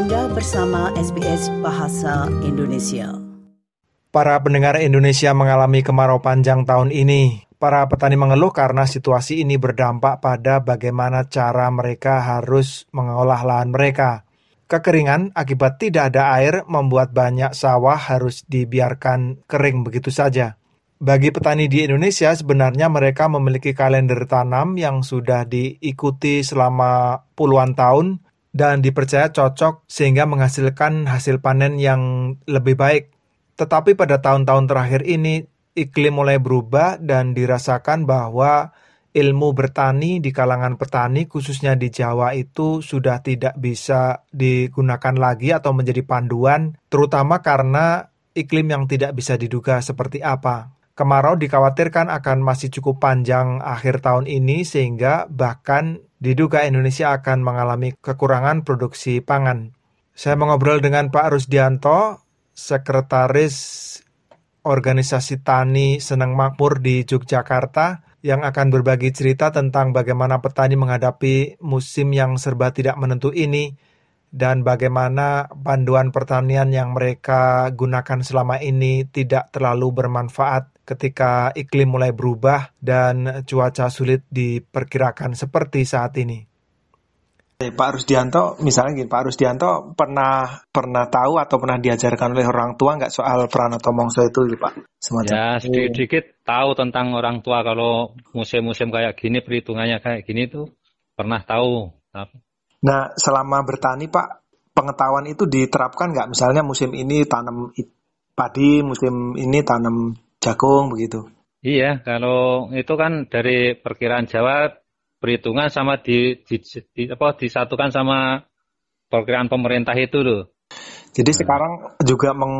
Anda bersama SBS Bahasa Indonesia. Para pendengar Indonesia mengalami kemarau panjang tahun ini. Para petani mengeluh karena situasi ini berdampak pada bagaimana cara mereka harus mengolah lahan mereka. Kekeringan akibat tidak ada air membuat banyak sawah harus dibiarkan kering begitu saja. Bagi petani di Indonesia, sebenarnya mereka memiliki kalender tanam yang sudah diikuti selama puluhan tahun dan dipercaya cocok sehingga menghasilkan hasil panen yang lebih baik. Tetapi pada tahun-tahun terakhir ini, iklim mulai berubah dan dirasakan bahwa ilmu bertani di kalangan petani, khususnya di Jawa, itu sudah tidak bisa digunakan lagi atau menjadi panduan, terutama karena iklim yang tidak bisa diduga seperti apa. Kemarau dikhawatirkan akan masih cukup panjang akhir tahun ini sehingga bahkan diduga Indonesia akan mengalami kekurangan produksi pangan. Saya mengobrol dengan Pak Rusdianto, Sekretaris Organisasi Tani Senang Makmur di Yogyakarta, yang akan berbagi cerita tentang bagaimana petani menghadapi musim yang serba tidak menentu ini dan bagaimana panduan pertanian yang mereka gunakan selama ini tidak terlalu bermanfaat ketika iklim mulai berubah dan cuaca sulit diperkirakan seperti saat ini. Pak Rusdianto, misalnya gini, Pak Rusdianto pernah pernah tahu atau pernah diajarkan oleh orang tua nggak soal peran atau mongso itu, Pak? Semacam. Ya, sedikit-sedikit tahu tentang orang tua kalau musim-musim kayak gini, perhitungannya kayak gini tuh pernah tahu. Nah, selama bertani Pak, pengetahuan itu diterapkan nggak? Misalnya musim ini tanam padi, musim ini tanam jagung begitu? Iya, kalau itu kan dari perkiraan Jawa perhitungan sama di, di, di apa disatukan sama perkiraan pemerintah itu loh. Jadi nah. sekarang juga meng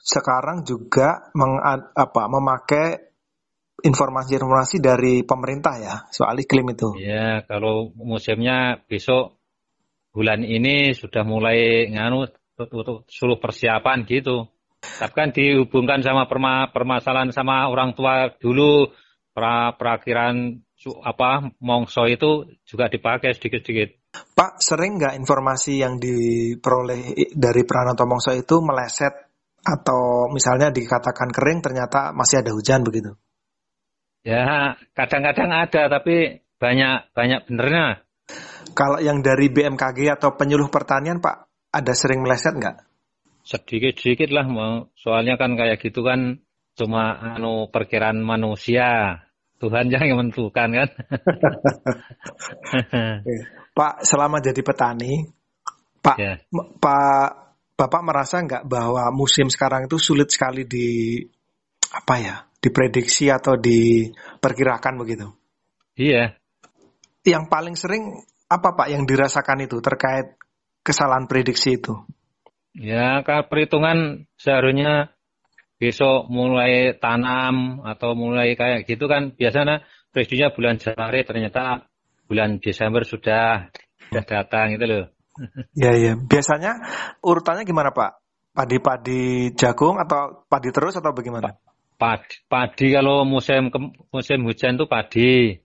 sekarang juga meng, apa memakai informasi-informasi dari pemerintah ya soal iklim itu. Ya, kalau musimnya besok bulan ini sudah mulai nganu untuk seluruh persiapan gitu. Tapi kan dihubungkan sama perma, permasalahan sama orang tua dulu pra, perakhiran apa mongso itu juga dipakai sedikit-sedikit. Pak, sering nggak informasi yang diperoleh dari Pranoto Mongso itu meleset atau misalnya dikatakan kering ternyata masih ada hujan begitu? Ya, kadang-kadang ada, tapi banyak banyak benernya. Kalau yang dari BMKG atau penyuluh pertanian, Pak, ada sering meleset nggak? Sedikit-sedikit lah, soalnya kan kayak gitu kan cuma anu perkiraan manusia. Tuhan yang menentukan kan. Pak, selama jadi petani, Pak, ya. Pak, Bapak merasa nggak bahwa musim sekarang itu sulit sekali di apa ya? diprediksi atau diperkirakan begitu. Iya. Yang paling sering apa Pak yang dirasakan itu terkait kesalahan prediksi itu? Ya, kalau perhitungan seharusnya besok mulai tanam atau mulai kayak gitu kan biasanya prediksinya bulan Januari ternyata bulan Desember sudah sudah datang itu loh. Ya ya, biasanya urutannya gimana Pak? Padi-padi jagung atau padi terus atau bagaimana? Padi, padi kalau musim musim hujan itu padi.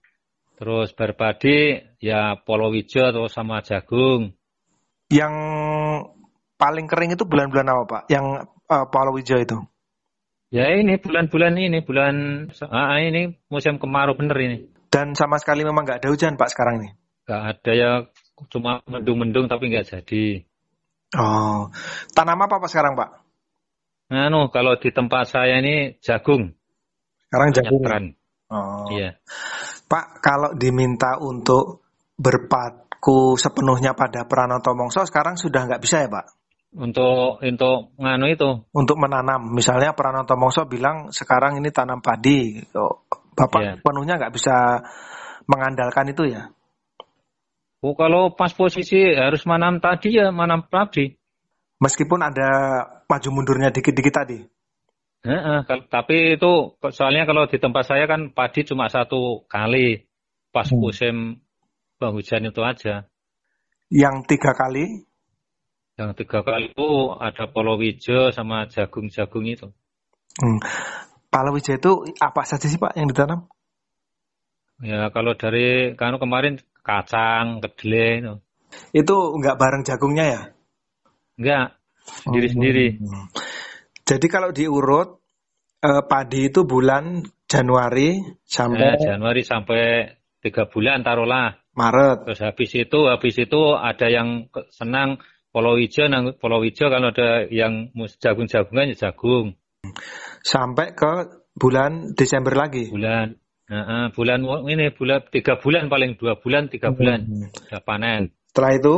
Terus berpadi ya polowijo atau sama jagung. Yang paling kering itu bulan-bulan apa Pak? Yang uh, polowijo itu? Ya ini bulan-bulan ini bulan ah, ini musim kemarau bener ini. Dan sama sekali memang nggak ada hujan Pak sekarang ini? Nggak ada ya cuma mendung-mendung tapi nggak jadi. Oh, tanam apa Pak sekarang Pak? Anu, kalau di tempat saya ini jagung. Sekarang jagung. Peran. Oh. Iya. Pak, kalau diminta untuk berpaku sepenuhnya pada Pranoto Mongso sekarang sudah nggak bisa ya Pak? Untuk untuk nganu itu. Untuk menanam, misalnya Pranoto Mongso bilang sekarang ini tanam padi, Bapak yeah. penuhnya nggak bisa mengandalkan itu ya? Oh, kalau pas posisi harus menanam tadi ya menanam padi. Meskipun ada maju mundurnya dikit-dikit tadi. Ya, tapi itu soalnya kalau di tempat saya kan padi cuma satu kali pas hmm. musim hujan itu aja. Yang tiga kali? Yang tiga kali itu ada polowijo sama jagung-jagung itu. Hmm. Palowijo itu apa saja sih Pak yang ditanam? Ya kalau dari kan kemarin kacang, kedelai itu. Itu nggak bareng jagungnya ya? Enggak, sendiri-sendiri. Hmm. Jadi kalau diurut eh, padi itu bulan Januari sampai eh, Januari sampai tiga bulan taruhlah. Maret. Terus habis itu habis itu ada yang senang Pulau hijau, pulau hijau kalau ada yang jagung-jagungan ya jagung. Sampai ke bulan Desember lagi. Bulan, uh, bulan ini bulan tiga bulan paling dua bulan tiga hmm. bulan hmm. sudah panen. Setelah itu?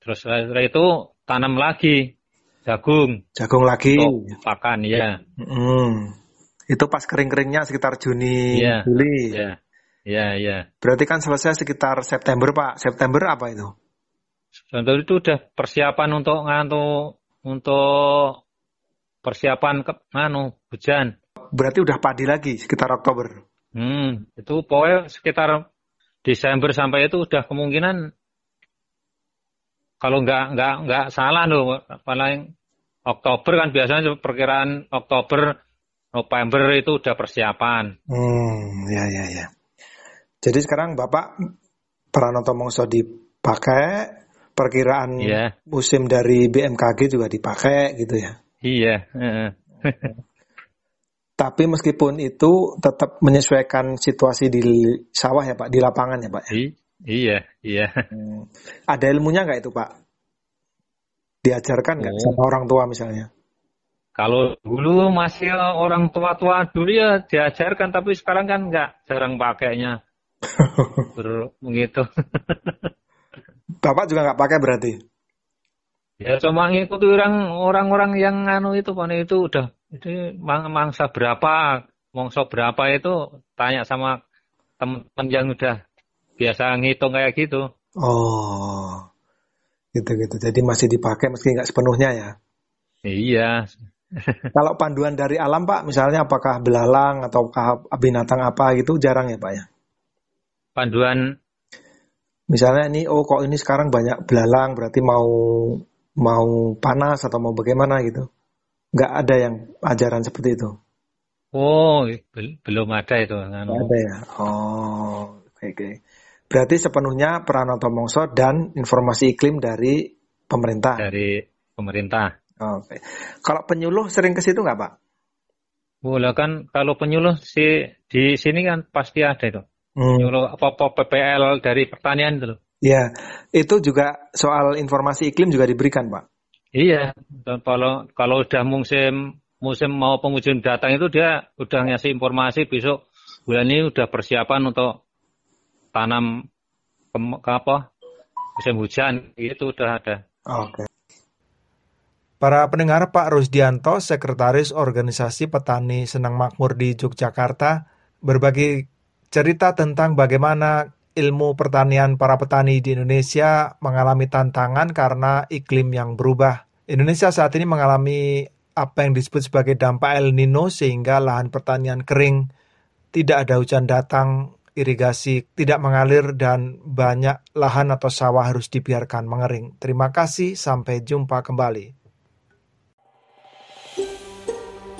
Terus setelah itu tanam lagi jagung. Jagung lagi. Untuk pakan ya. Hmm. Itu pas kering-keringnya sekitar Juni, ya. Juli. Iya. Iya, iya. Berarti kan selesai sekitar September, Pak. September apa itu? Contoh itu udah persiapan untuk nganu untuk persiapan ke nganu hujan. Berarti udah padi lagi sekitar Oktober. Hmm, itu pokoknya sekitar Desember sampai itu udah kemungkinan kalau nggak nggak nggak salah loh paling Oktober kan biasanya perkiraan Oktober November itu udah persiapan. Hmm, ya ya ya. Jadi sekarang Bapak Pranoto Mongso dipakai perkiraan yeah. musim dari BMKG juga dipakai gitu ya. Iya. Tapi meskipun itu tetap menyesuaikan situasi di sawah ya Pak, di lapangan ya Pak. I iya, iya. Hmm. Ada ilmunya nggak itu Pak? Diajarkan nggak oh. sama orang tua misalnya? Kalau dulu masih orang tua-tua dulu ya diajarkan, tapi sekarang kan nggak jarang pakainya. begitu. Bapak juga nggak pakai berarti? Ya cuma ngikuti orang orang-orang yang anu itu kan itu udah itu mangsa berapa, mongso berapa itu tanya sama teman-teman yang udah biasa ngitung kayak gitu. Oh, gitu-gitu. Jadi masih dipakai meski nggak sepenuhnya ya? Iya. Kalau panduan dari alam Pak, misalnya apakah belalang atau binatang apa gitu jarang ya Pak ya? Panduan Misalnya ini oh kok ini sekarang banyak belalang berarti mau mau panas atau mau bagaimana gitu. Nggak ada yang ajaran seperti itu. Oh, bel belum ada itu. Anu. Ada ya. Oh, oke okay, oke. Okay. Berarti sepenuhnya Pranoto Mongso dan informasi iklim dari pemerintah. Dari pemerintah. Oke. Okay. Kalau penyuluh sering ke situ nggak Pak? Boleh kan kalau penyuluh sih di sini kan pasti ada itu. Hmm. apa-apa PPL dari pertanian itu Iya, itu juga soal informasi iklim juga diberikan, Pak. Iya, dan kalau kalau udah musim musim mau pengujian datang itu dia udah ngasih informasi besok bulan ini udah persiapan untuk tanam ke, ke apa musim hujan itu udah ada. Oke. Okay. Para pendengar Pak Rusdianto, Sekretaris Organisasi Petani Senang Makmur di Yogyakarta, berbagi cerita tentang bagaimana ilmu pertanian para petani di Indonesia mengalami tantangan karena iklim yang berubah. Indonesia saat ini mengalami apa yang disebut sebagai dampak El Nino sehingga lahan pertanian kering, tidak ada hujan datang, irigasi tidak mengalir dan banyak lahan atau sawah harus dibiarkan mengering. Terima kasih, sampai jumpa kembali.